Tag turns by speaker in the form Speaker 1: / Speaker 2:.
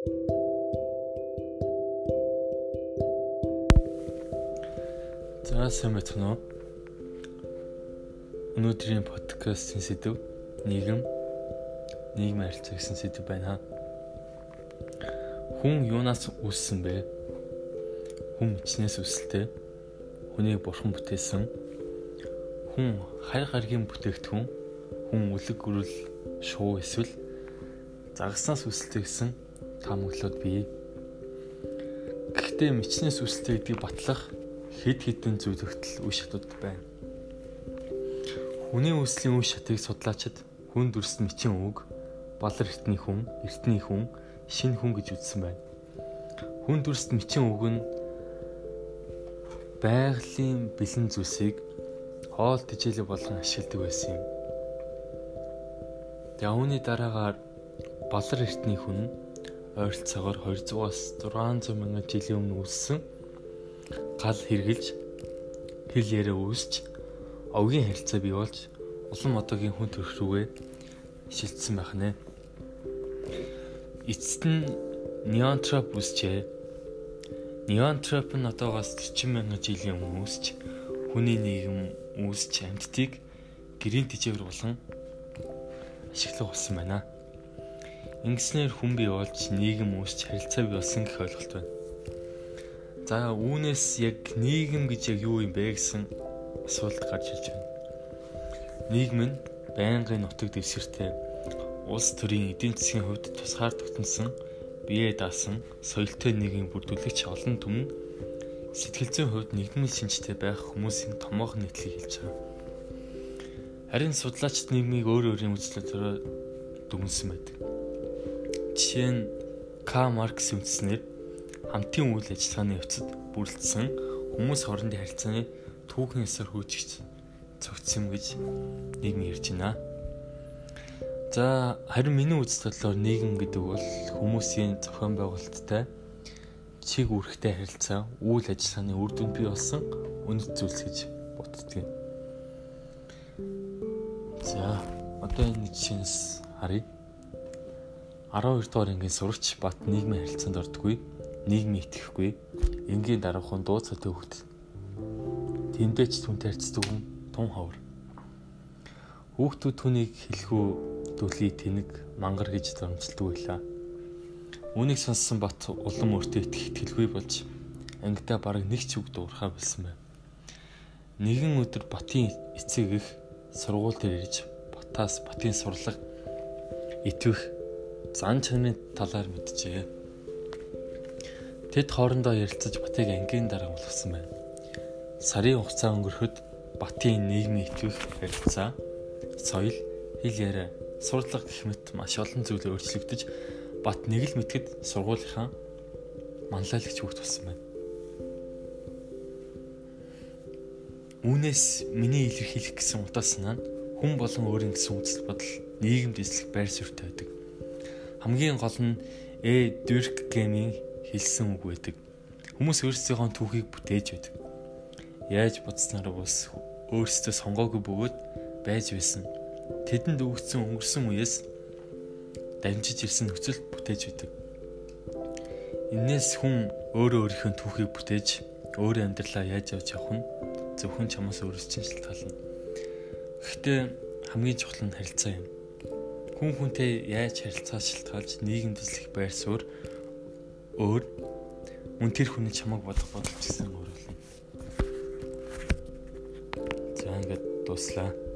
Speaker 1: За сайн байна уу? Өнөөдрийн подкастын сэдэв нийгэм нийгмийн харилцаа гэсэн сэдэв байна. Хүн юунаас үүссэн бэ? Хүн ичнээс үүсэлтэй. Хүнийг бурхан бүтээсэн. Хүн харь гаргийн бүтээгдэхүүн. Хүн үлэг гөрөл шуу эсвэл загаснаас үүсэлтэй гэсэн таамаглалууд бий. Гэхдээ мичнээс үүсэлтэй гэдгийг батлах хэд хэдэн зүйлэгтэл үе шатууд байна. Хүний үслийн үе шатыг судлаачид хүн дүрс мичийн үг, балар эртний хүн, эртний хүн, шинэ хүн гэж үзсэн байна. Хүн дүрс мичийн үг нь байгалийн бэлэн зүйлсийг хоол тэжээлэг болгон ашигладаг байсан юм. Үүний дараагаар балар эртний хүн ойролцоогоор 200-аас 600 мянган жилийн өмнө үүссэн гал хэрглэж хэл яриа үүсч овгийн харилцаа бий болж улам одоогийн хүн төрх рүүгээ шилжсэн байх нэ. Эцэст нь неантроп үүсчээ. Неантроп нь одоогоос 40 мянган жилийн өмнө үүсч хүний нийгэм үүсч амьдтыг гэрийн тэжээвэр болгон ашиглах болсон байна. Ингэснээр хүн бий болж нийгэм үүсч харилцаа бий болсон гэх ойлголт байна. За үүнээс яг нийгэм гэж яг юу юм бэ гэсэн асуулт гарч ирж байна. Нийгэм нь байнгын нутаг дэвсгэртэй улс төрийн эдийн засгийн хувьд тусгаар тогтносон бие даасан соёлтой нийгэм бүрдүүлэгч олон түмэн сэтгэл зүйн хувьд нэгдмэл шинжтэй байх хүмүүсийн томоохон нийтлэг хэлж байгаа. Харин судлаачид нийгмийг өөр өөрийн үзлэлээр дүгнсэн байдаг. Жишээ нь К. Маркс үндэснээр хамтын үйл ажиллагааны явцад бүрэлдсэн хүмүүс хоорондын харилцааны түүхэн ёсоор хөгжиж цогцсон гэж нийгэм ярьж байна. За харин миний бодлоор нийгэм гэдэг бол хүмүүсийн зохион байгуулалттай чиг үүрэгтэй харилцаа үйл ажиллагааны үр дүнд бий болсон үнэт зүйлс гэж боддөг. За одоо энэ жишээс харъя. 12 дугаар ангийн сурагч Бат нийгмийн харилцаанд ордоггүй нийгмийн итгэхгүй энгийн дараахан дууцаа төвхт тэндээч түнтэй харьцдаг хүн тун ховор. Хүүхдүүд түүнийг хэлхүү дүлий тэнэг мангар гэж зөрмжилдэг байлаа. Үүнийг сонссон бат улам өөртөө итгэх итгэлгүй болж ангидаа бараг нэг ч үг дуурхаа болсон байна нэгэн өдөр батын эцэг их сургууль дээр ирж батаас батын сурлага итвэх зан чанарын талаар мэджээ Тэд хоорондоо ярилцаж Батыг ангийн дараа болгосон байна. Сарын хугацаа өнгөрөхөд Батын нийгмийн итгэх харилцаа, соёл, хэл яриа, сурдлага гэх мэт маш олон зүйл өөрчлөгдөж Бат нэг л мэтгэд сургуулийнхаа манлайлагч хүүхд болсон байна. Үүнээс миний илэрхийлэх гэсэн утга санаа нь хүн болон өөрийн гэсэн үзэл бодол нийгэмд эзлэх байр суурьтай байдаг. Хамгийн гол нь Э. Дюркгемийн хэлсэн үг байдаг. Хүмүүс өөрсдийнхөө түүхийг бүтээж байдаг. Яаж бодсноор бас өөрсдөө сонгоогүй бөгөөд байж байсан. Тэдэнд өгсөн өнгөрсөн үеэс дамжиж ирсэн нөхцөл бүтээж байдаг. Иннээс хүн өөрөө өөрийнхөө түүхийг бүтээж өөрийн амьдралаа яаж явж явах нь зөвхөн чамаас өөрөөс чинь шалтгаална. Гэхдээ хамгийн чухал нь харилцаа юм. Хүн хүнтэй яаж харилцаа шалтгаалж нийгэм төслөх байр суурь өөр мөн тэр хүний чамайг бодох бодол ч гэсэн өөр болно. За ингээд дуслаа.